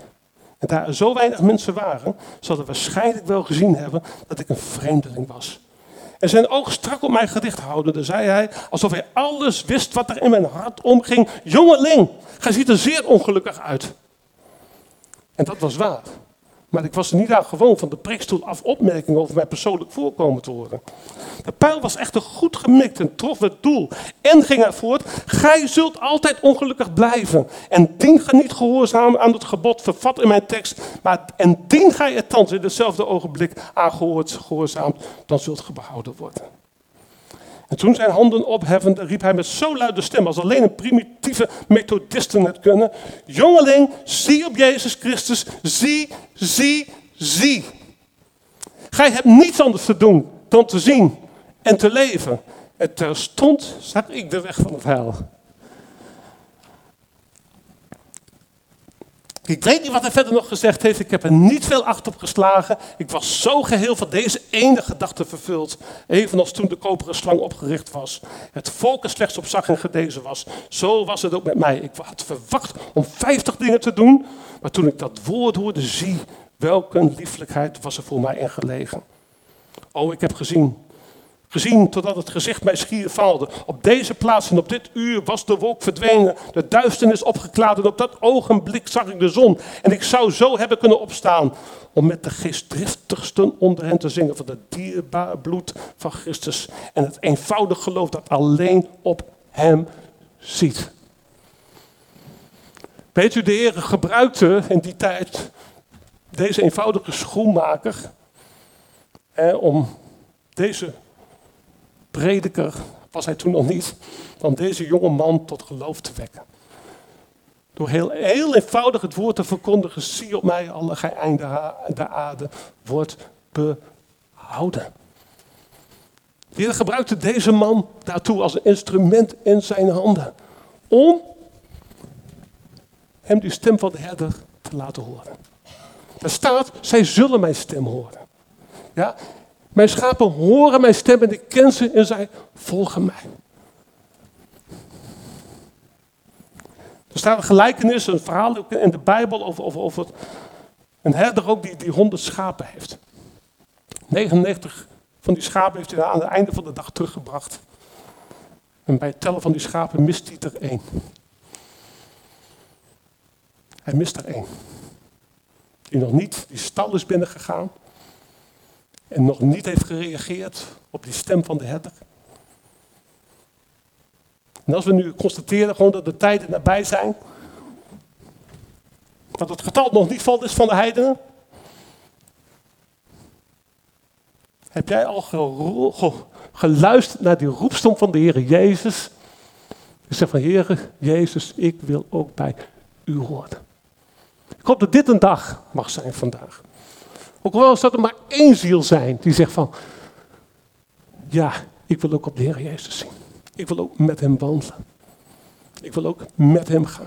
S1: En daar zo weinig mensen waren, hij waarschijnlijk wel gezien hebben dat ik een vreemdeling was. En zijn oog strak op mij gedicht houdende, zei hij, alsof hij alles wist wat er in mijn hart omging. Jongeling, gij ziet er zeer ongelukkig uit. En dat was waar. Maar ik was er niet aan gewoon van de preekstoel af opmerkingen over mijn persoonlijk voorkomen te horen. De pijl was echter goed gemikt en trof het doel. En ging er voort, gij zult altijd ongelukkig blijven. En dien gij niet gehoorzaam aan het gebod vervat in mijn tekst. Maar en dien gij het thans in hetzelfde ogenblik aangehoord gehoorzaam, dan zult ge behouden worden. En toen zijn handen opheffende, riep hij met zo luide stem als alleen een primitieve methodisten het kunnen. Jongeling, zie op Jezus Christus, zie, zie, zie. Gij hebt niets anders te doen dan te zien en te leven. En terstond zag ik de weg van het heil. Ik weet niet wat hij verder nog gezegd heeft. Ik heb er niet veel acht op geslagen. Ik was zo geheel van deze ene gedachte vervuld. Evenals toen de koperen slang opgericht was. Het volk er slechts op zag en gedezen was. Zo was het ook met mij. Ik had verwacht om vijftig dingen te doen. Maar toen ik dat woord hoorde, zie, welke lieflijkheid was er voor mij ingelegen. Oh, ik heb gezien Gezien totdat het gezicht mij schier faalde. Op deze plaats en op dit uur was de wolk verdwenen, de duisternis opgeklaard en op dat ogenblik zag ik de zon. En ik zou zo hebben kunnen opstaan om met de geestdriftigsten onder hen te zingen van het dierbare bloed van Christus. En het eenvoudig geloof dat alleen op hem ziet. Weet u, de Heer gebruikte in die tijd deze eenvoudige schoenmaker om deze prediker was hij toen nog niet, van deze jonge man tot geloof te wekken. Door heel, heel eenvoudig het woord te verkondigen, zie op mij alle gij de aarde, wordt behouden. De Heer gebruikte deze man daartoe als een instrument in zijn handen. Om hem die stem van de herder te laten horen. Er staat, zij zullen mijn stem horen. Ja, mijn schapen horen mijn stem en ik ken ze en zij volgen mij. Er staat een gelijkenis, een verhaal in de Bijbel over, over, over een herder ook die, die honderd schapen heeft. 99 van die schapen heeft hij aan het einde van de dag teruggebracht. En bij het tellen van die schapen mist hij er één. Hij mist er één. Die nog niet die stal is binnengegaan en nog niet heeft gereageerd op die stem van de herder. En als we nu constateren gewoon dat de tijden nabij zijn, dat het getal nog niet valt is van de heidenen, heb jij al geluisterd naar die roepstom van de Heer Jezus? Je zegt van Heer Jezus, ik wil ook bij u horen. Ik hoop dat dit een dag mag zijn vandaag. Ook al zou er maar één ziel zijn die zegt van, ja, ik wil ook op de Heer Jezus zien. Ik wil ook met hem wandelen. Ik wil ook met hem gaan.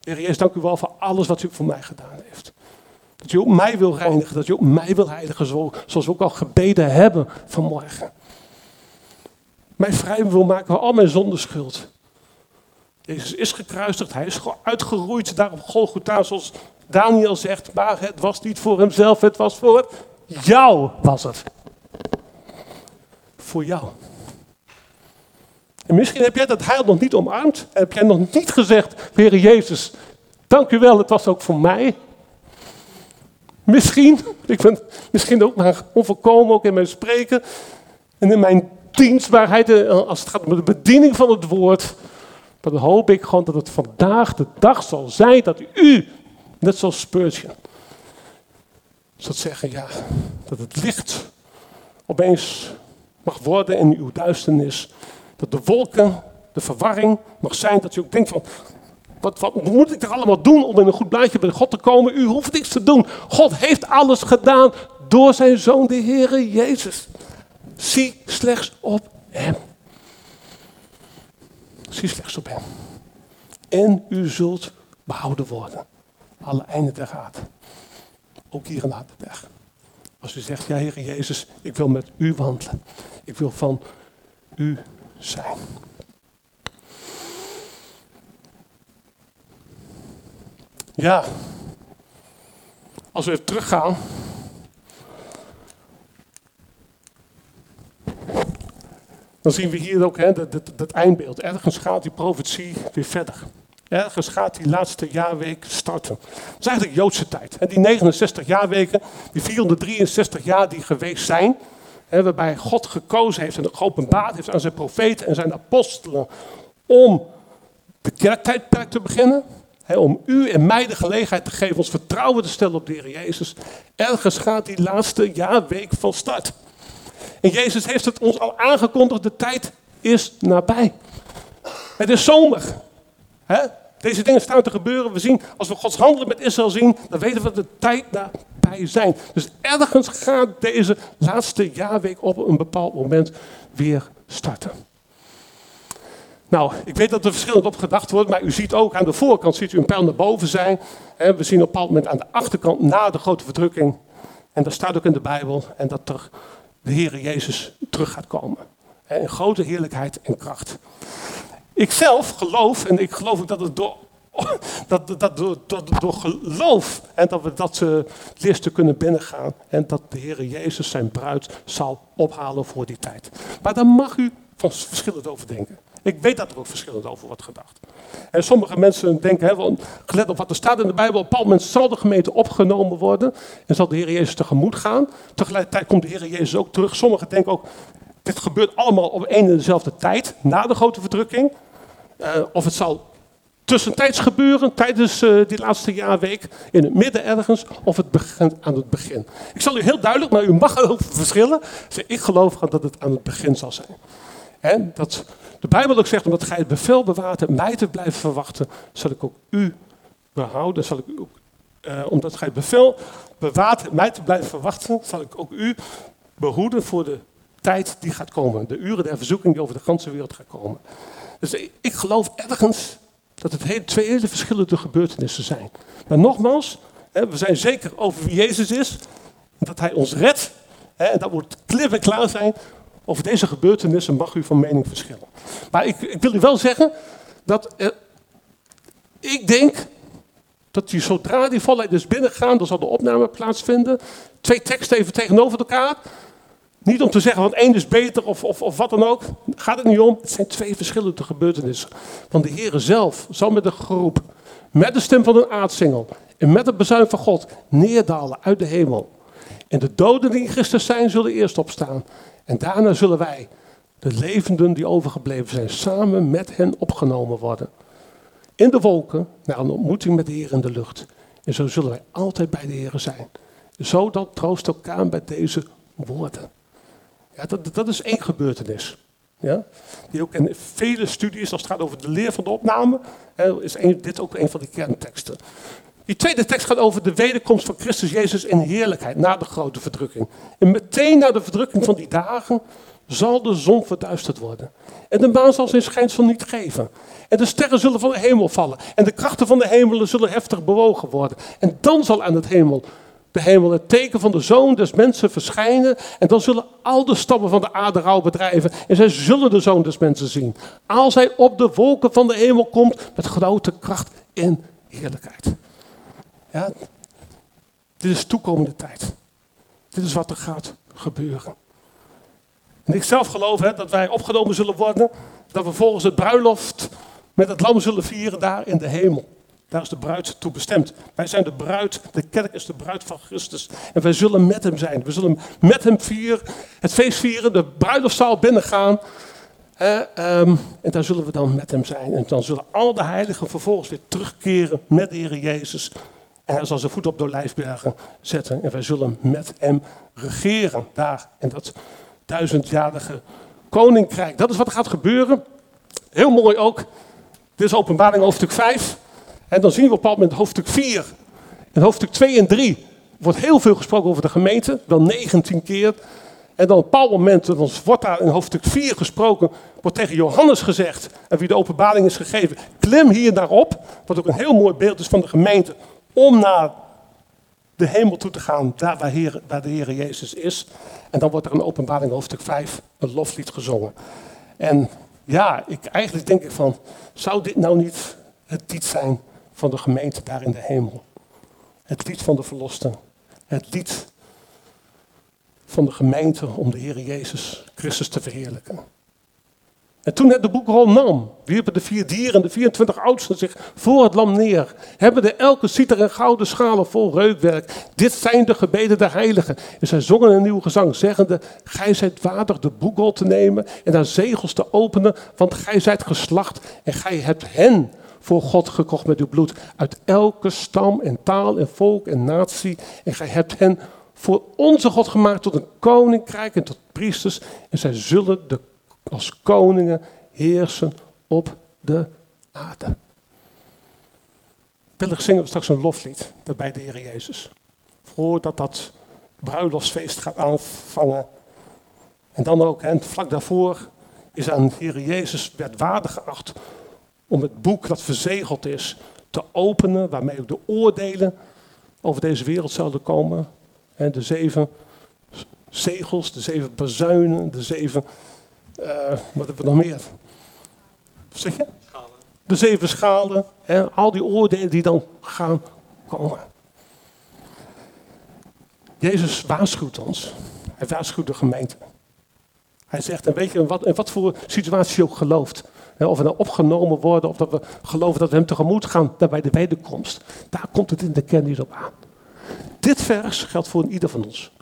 S1: Heer Jezus, dank u wel voor alles wat u voor mij gedaan heeft. Dat u ook mij wil reinigen, dat u ook mij wil heiligen, zoals we ook al gebeden hebben vanmorgen. Mij vrij wil maken van al mijn zondeschuld. Jezus is gekruisigd, hij is uitgeroeid daar op Golgotha, zoals Daniel zegt, maar het was niet voor hemzelf, het was voor jou was het. Voor jou. En misschien heb jij dat heil nog niet omarmd. Heb jij nog niet gezegd, Heer Jezus, dank u wel, het was ook voor mij. Misschien, ik ben misschien ook maar onvolkomen, ook in mijn spreken en in mijn dienstbaarheid, als het gaat om de bediening van het woord. Dan hoop ik gewoon dat het vandaag de dag zal zijn dat u, net zoals Spurgeon, zult zeggen, ja, dat het licht opeens mag worden in uw duisternis. Dat de wolken, de verwarring mag zijn, dat u ook denkt van, wat, wat moet ik er allemaal doen om in een goed blaadje bij God te komen? U hoeft niks te doen. God heeft alles gedaan door zijn zoon, de Heere Jezus. Zie slechts op hem. Zie slechts op hem. En u zult behouden worden. Alle einden der gaat. Ook hier in Hardenberg. Als u zegt, ja Heer Jezus, ik wil met u wandelen. Ik wil van u zijn. Ja, als we even teruggaan. Dan zien we hier ook hè, dat, dat, dat eindbeeld. Ergens gaat die profetie weer verder. Ergens gaat die laatste jaarweek starten. Dat is eigenlijk Joodse tijd. Die 69 jaarweken, die 463 jaar die geweest zijn, waarbij God gekozen heeft en geopenbaard heeft aan zijn profeten en zijn apostelen om de kerktijdperk te beginnen. om u en mij de gelegenheid te geven ons vertrouwen te stellen op de Heer Jezus. Ergens gaat die laatste jaarweek van start. En Jezus heeft het ons al aangekondigd, de tijd is nabij. Het is zomer. Deze dingen staan te gebeuren. We zien, als we Gods handelen met Israël zien, dan weten we dat de tijd nabij zijn. Dus ergens gaat deze laatste jaarweek op een bepaald moment weer starten. Nou, ik weet dat er verschillend op gedacht wordt, maar u ziet ook aan de voorkant ziet u een pijl naar boven zijn. We zien op een bepaald moment aan de achterkant na de grote verdrukking. En dat staat ook in de Bijbel. En dat er de Heer Jezus terug gaat komen. In grote heerlijkheid en kracht. Ik zelf geloof, en ik geloof ook dat het door, dat, dat, door, geloof, en dat we dat uh, listen kunnen binnengaan. En dat de Heer Jezus zijn bruid zal ophalen voor die tijd. Maar daar mag u van verschillend over denken. Ik weet dat er ook verschillend over wordt gedacht. En sommige mensen denken, hè, gelet op wat er staat in de Bijbel, op een bepaald moment zal de gemeente opgenomen worden en zal de Heer Jezus tegemoet gaan. Tegelijkertijd komt de Heer Jezus ook terug. Sommigen denken ook, dit gebeurt allemaal op één en dezelfde tijd, na de grote verdrukking. Uh, of het zal tussentijds gebeuren, tijdens uh, die laatste jaarweek, in het midden ergens, of het begint aan het begin. Ik zal u heel duidelijk, maar u mag erover verschillen. Ik geloof dat het aan het begin zal zijn. En dat de Bijbel ook zegt, omdat gij het bevel bewaart mij te blijven verwachten, zal ik ook u behouden. Zal ik ook, uh, omdat gij het bevel bewaart mij te blijven verwachten, zal ik ook u behoeden voor de tijd die gaat komen. De uren der verzoeking die over de ganse wereld gaat komen. Dus ik geloof ergens dat het twee hele verschillende gebeurtenissen zijn. Maar nogmaals, we zijn zeker over wie Jezus is. Dat hij ons redt. En dat moet klip en klaar zijn. Over deze gebeurtenissen mag u van mening verschillen. Maar ik, ik wil u wel zeggen dat ik denk dat die, zodra die volheid dus binnengaan, dan zal de opname plaatsvinden. Twee teksten even tegenover elkaar. Niet om te zeggen, van één is beter of, of, of wat dan ook. Gaat het niet om. Het zijn twee verschillende gebeurtenissen. Want de Heer zelf zal met een geroep, met de stem van een aardsingel en met het bezuin van God neerdalen uit de hemel. En de doden die in Christus zijn, zullen eerst opstaan. En daarna zullen wij, de levenden die overgebleven zijn, samen met hen opgenomen worden. In de wolken, naar een ontmoeting met de Heer in de lucht. En zo zullen wij altijd bij de Heer zijn. Zodat troost elkaar bij deze woorden. Ja, dat, dat is één gebeurtenis. Ja? Die ook in vele studies, als het gaat over de leer van de opname, is dit ook een van de kernteksten. Die tweede tekst gaat over de wederkomst van Christus Jezus in heerlijkheid na de grote verdrukking. En meteen na de verdrukking van die dagen zal de zon verduisterd worden. En de maan zal zijn schijnsel niet geven. En de sterren zullen van de hemel vallen. En de krachten van de hemelen zullen heftig bewogen worden. En dan zal aan het hemel, de hemel het teken van de zoon des mensen verschijnen. En dan zullen al de stammen van de aarde rouw bedrijven. En zij zullen de zoon des mensen zien. Als hij op de wolken van de hemel komt met grote kracht en heerlijkheid. Ja, dit is toekomende tijd. Dit is wat er gaat gebeuren. En ik zelf geloof hè, dat wij opgenomen zullen worden. dat we volgens het bruiloft met het lam zullen vieren daar in de hemel. Daar is de bruid toe bestemd. Wij zijn de bruid, de kerk is de bruid van Christus. En wij zullen met hem zijn. We zullen met hem vieren, het feest vieren, de bruiloftszaal binnengaan. Uh, en daar zullen we dan met hem zijn. En dan zullen al de heiligen vervolgens weer terugkeren met de Heer Jezus. En hij zal zijn voet op de olijfbergen zetten. En wij zullen met hem regeren daar in dat duizendjarige koninkrijk. Dat is wat gaat gebeuren. Heel mooi ook. Dit is openbaring hoofdstuk 5. En dan zien we op een bepaald moment hoofdstuk 4. In hoofdstuk 2 en 3 wordt heel veel gesproken over de gemeente. Wel 19 keer. En dan op een bepaald moment, wordt daar in hoofdstuk 4 gesproken, wordt tegen Johannes gezegd, en wie de openbaring is gegeven, klim hier naar op, wat ook een heel mooi beeld is van de gemeente, om naar de hemel toe te gaan, daar waar, waar de Heer Jezus is. En dan wordt er in openbaring hoofdstuk 5 een loflied gezongen. En ja, ik, eigenlijk denk ik van, zou dit nou niet het lied zijn van de gemeente daar in de hemel? Het lied van de verlosten. Het lied van de gemeente om de Heer Jezus Christus te verheerlijken. En toen het de boekrol nam, wierpen de vier dieren, de 24 oudsten zich voor het lam neer. Hebben de elke citer en gouden schalen vol reukwerk. Dit zijn de gebeden der heiligen. En zij zongen een nieuw gezang, zeggende, gij zijt waardig de boekrol te nemen en haar zegels te openen, want gij zijt geslacht en gij hebt hen voor God gekocht met uw bloed. Uit elke stam en taal en volk en natie. En gij hebt hen voor onze God gemaakt tot een koninkrijk en tot priesters. En zij zullen de, als koningen heersen op de aarde. Willig zingen we straks een loflied bij de Heer Jezus. Voordat dat bruiloftsfeest gaat aanvangen. En dan ook, en vlak daarvoor is aan de Heer Jezus werd waardig geacht om het boek dat verzegeld is te openen, waarmee ook de oordelen over deze wereld zouden komen de zeven zegels, de zeven bazuinen, de zeven. Uh, wat hebben we nog meer? Wat zeg je? Schalen. De zeven schalen. Hè, al die oordelen die dan gaan komen. Jezus waarschuwt ons. Hij waarschuwt de gemeente. Hij zegt, en weet je, wat, in wat voor situatie je ook gelooft. Of we nou opgenomen worden, of dat we geloven dat we hem tegemoet gaan bij de wederkomst. Daar komt het in de kern niet op aan. Dit vers geldt voor ieder van ons.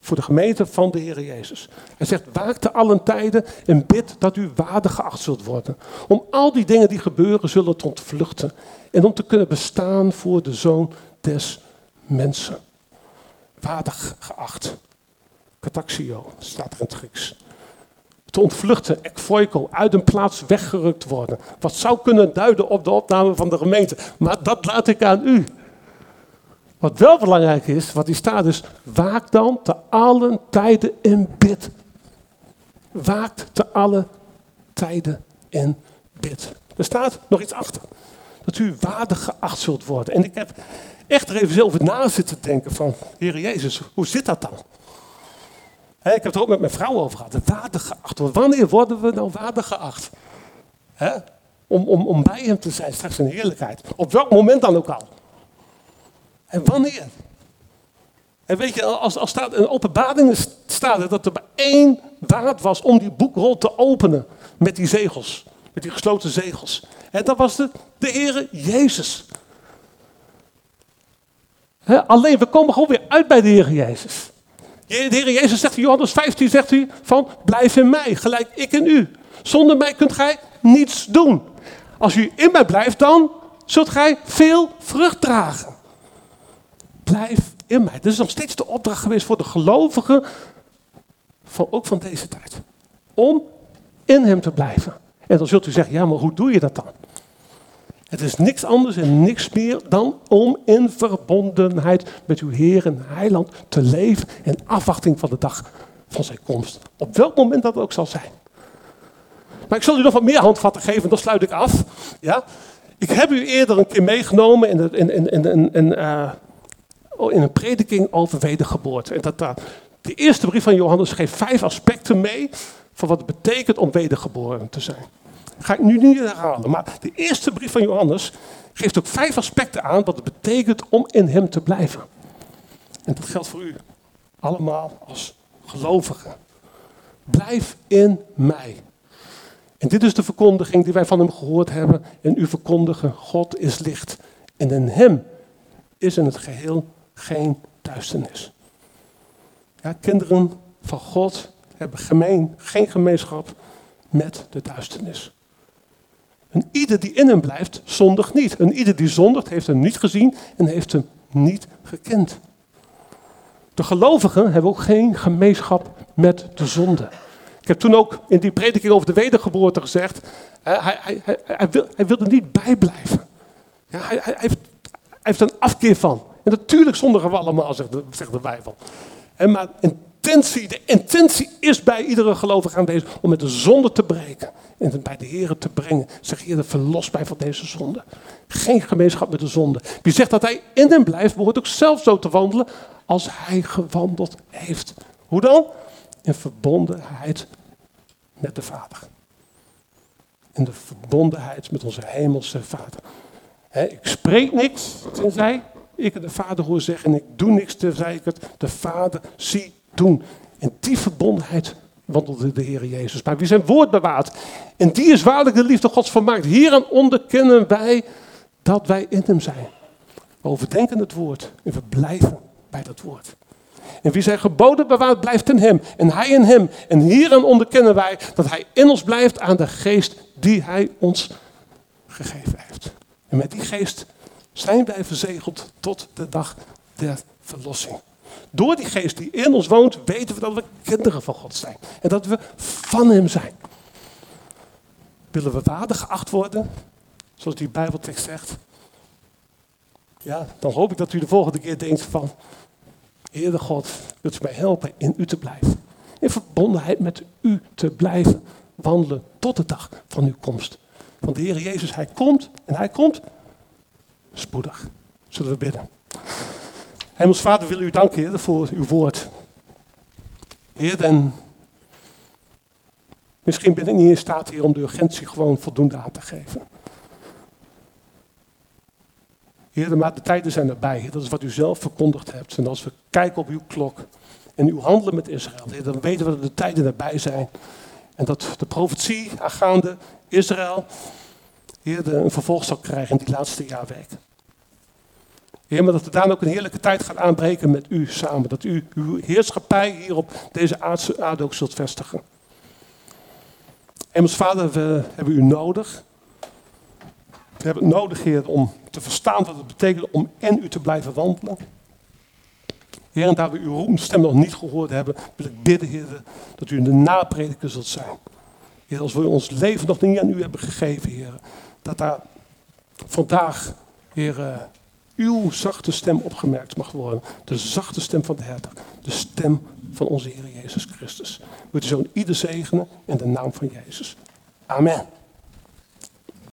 S1: Voor de gemeente van de Heer Jezus. Hij zegt, waak te allen tijden en bid dat u waardig geacht zult worden. Om al die dingen die gebeuren zullen te ontvluchten. En om te kunnen bestaan voor de Zoon des mensen. Waardig geacht. Kataxio staat er in het Grieks. Te ontvluchten, ekvoiko, uit een plaats weggerukt worden. Wat zou kunnen duiden op de opname van de gemeente. Maar dat laat ik aan u. Wat wel belangrijk is, wat hier staat is, waak dan te allen tijden in bid. Waakt te alle tijden in bid. Er staat nog iets achter. Dat u waardig geacht zult worden. En ik heb echt er even zelf na zitten denken van, Heer Jezus, hoe zit dat dan? Ik heb het ook met mijn vrouw over gehad. Waardig geacht. Wanneer worden we nou waardig geacht? Om, om, om bij hem te zijn straks in heerlijkheid. Op welk moment dan ook al. En wanneer? En weet je, als, als staat in openbaringen staat dat er maar één waard was om die boekrol te openen met die zegels. Met die gesloten zegels. En dat was de, de Jezus. alleen, we komen gewoon weer uit bij de Heer Jezus. De Heer Jezus zegt in Johannes 15, zegt hij van, blijf in mij, gelijk ik in u. Zonder mij kunt gij niets doen. Als u in mij blijft, dan zult gij veel vrucht dragen blijf in mij. Dat is nog steeds de opdracht geweest voor de gelovigen, van, ook van deze tijd. Om in hem te blijven. En dan zult u zeggen, ja, maar hoe doe je dat dan? Het is niks anders en niks meer dan om in verbondenheid met uw Heer en Heiland te leven in afwachting van de dag van zijn komst. Op welk moment dat ook zal zijn. Maar ik zal u nog wat meer handvatten geven, dan sluit ik af. Ja? Ik heb u eerder een keer meegenomen in, in, in, in, in een prediking over wedergeboorte. En dat, de eerste brief van Johannes geeft vijf aspecten mee van wat het betekent om wedergeboren te zijn. Ga ik nu niet herhalen, maar de eerste brief van Johannes geeft ook vijf aspecten aan wat het betekent om in hem te blijven. En dat geldt voor u allemaal als gelovigen. Blijf in mij. En dit is de verkondiging die wij van hem gehoord hebben. En u verkondigen, God is licht. En in hem is in het geheel geen duisternis. Ja, kinderen van God hebben gemeen, geen gemeenschap met de duisternis. En ieder die in hem blijft, zondigt niet. En ieder die zondigt, heeft hem niet gezien en heeft hem niet gekend. De gelovigen hebben ook geen gemeenschap met de zonde. Ik heb toen ook in die prediking over de wedergeboorte gezegd, hij, hij, hij, hij, wil, wil er niet bij blijven. Ja, hij, heeft, hij heeft een afkeer van. En natuurlijk zondigen we allemaal, zegt de, zegt de. En maar intentie, de intentie is bij iedere gelovige aanwezig om met de zonde te breken. En bij de Heer te brengen. Zeg, Heer, verlos mij van deze zonde. Geen gemeenschap met de zonde. Wie zegt dat hij in hem blijft, behoort ook zelf zo te wandelen als hij gewandeld heeft. Hoe dan? In verbondenheid met de Vader. In de verbondenheid met onze hemelse Vader. ik spreek niks, tenzij ik de Vader hoor zeggen. En ik doe niks, tenzij ik het de Vader zie doen. In die verbondenheid wandelde de Heer Jezus bij wie zijn woord bewaart. En die is waarlijk de liefde Gods vermaakt. Hieraan onderkennen wij dat wij in hem zijn. We overdenken het woord en we blijven bij dat woord. En wie zijn geboden bewaart, blijft in hem. En hij in hem. En hieraan onderkennen wij dat hij in ons blijft aan de geest die hij ons gegeven heeft. En met die geest zijn wij verzegeld tot de dag der verlossing. Door die geest die in ons woont, weten we dat we kinderen van God zijn. En dat we van Hem zijn. Willen we waardig geacht worden, zoals die Bijbeltekst zegt? Ja, dan hoop ik dat u de volgende keer denkt van, Heere God, wilt u mij helpen in u te blijven. In verbondenheid met u te blijven wandelen tot de dag van uw komst. Want de Heer Jezus, Hij komt en Hij komt spoedig. Zullen we bidden. Hemels Vader, wil u danken, Heer, voor uw woord. Heer, en misschien ben ik niet in staat, hier om de urgentie gewoon voldoende aan te geven. Heer, maar de tijden zijn erbij. Dat is wat u zelf verkondigd hebt. En als we kijken op uw klok en uw handelen met Israël, dan weten we dat de tijden erbij zijn. En dat de profetie aangaande Israël, heer, een vervolg zal krijgen in die laatste jaarweek. Heer, maar dat we daar ook een heerlijke tijd gaan aanbreken met u samen. Dat u uw heerschappij hier op deze aarde ook zult vestigen. En vader, we hebben u nodig. We hebben het nodig, Heer, om te verstaan wat het betekent om in u te blijven wandelen. Heer, en daar we uw stem nog niet gehoord hebben, wil ik bidden, Heer, dat u de naprediker zult zijn. Heer, als we ons leven nog niet aan u hebben gegeven, Heer, dat daar vandaag, Heer, uw zachte stem opgemerkt mag worden. De zachte stem van de herder. De stem van onze Heer Jezus Christus. Wilt u zo ieder zegenen in de naam van Jezus. Amen.